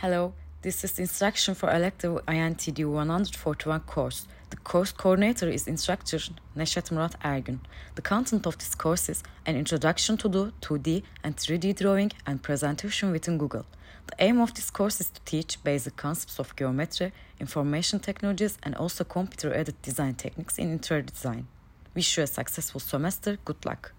Hello, this is instruction for elective INTD 141 course. The course coordinator is instructor Neshat Murat Ergün. The content of this course is an introduction to the 2D and 3D drawing and presentation within Google. The aim of this course is to teach basic concepts of geometry, information technologies, and also computer-aided design techniques in interior design. Wish you a successful semester. Good luck.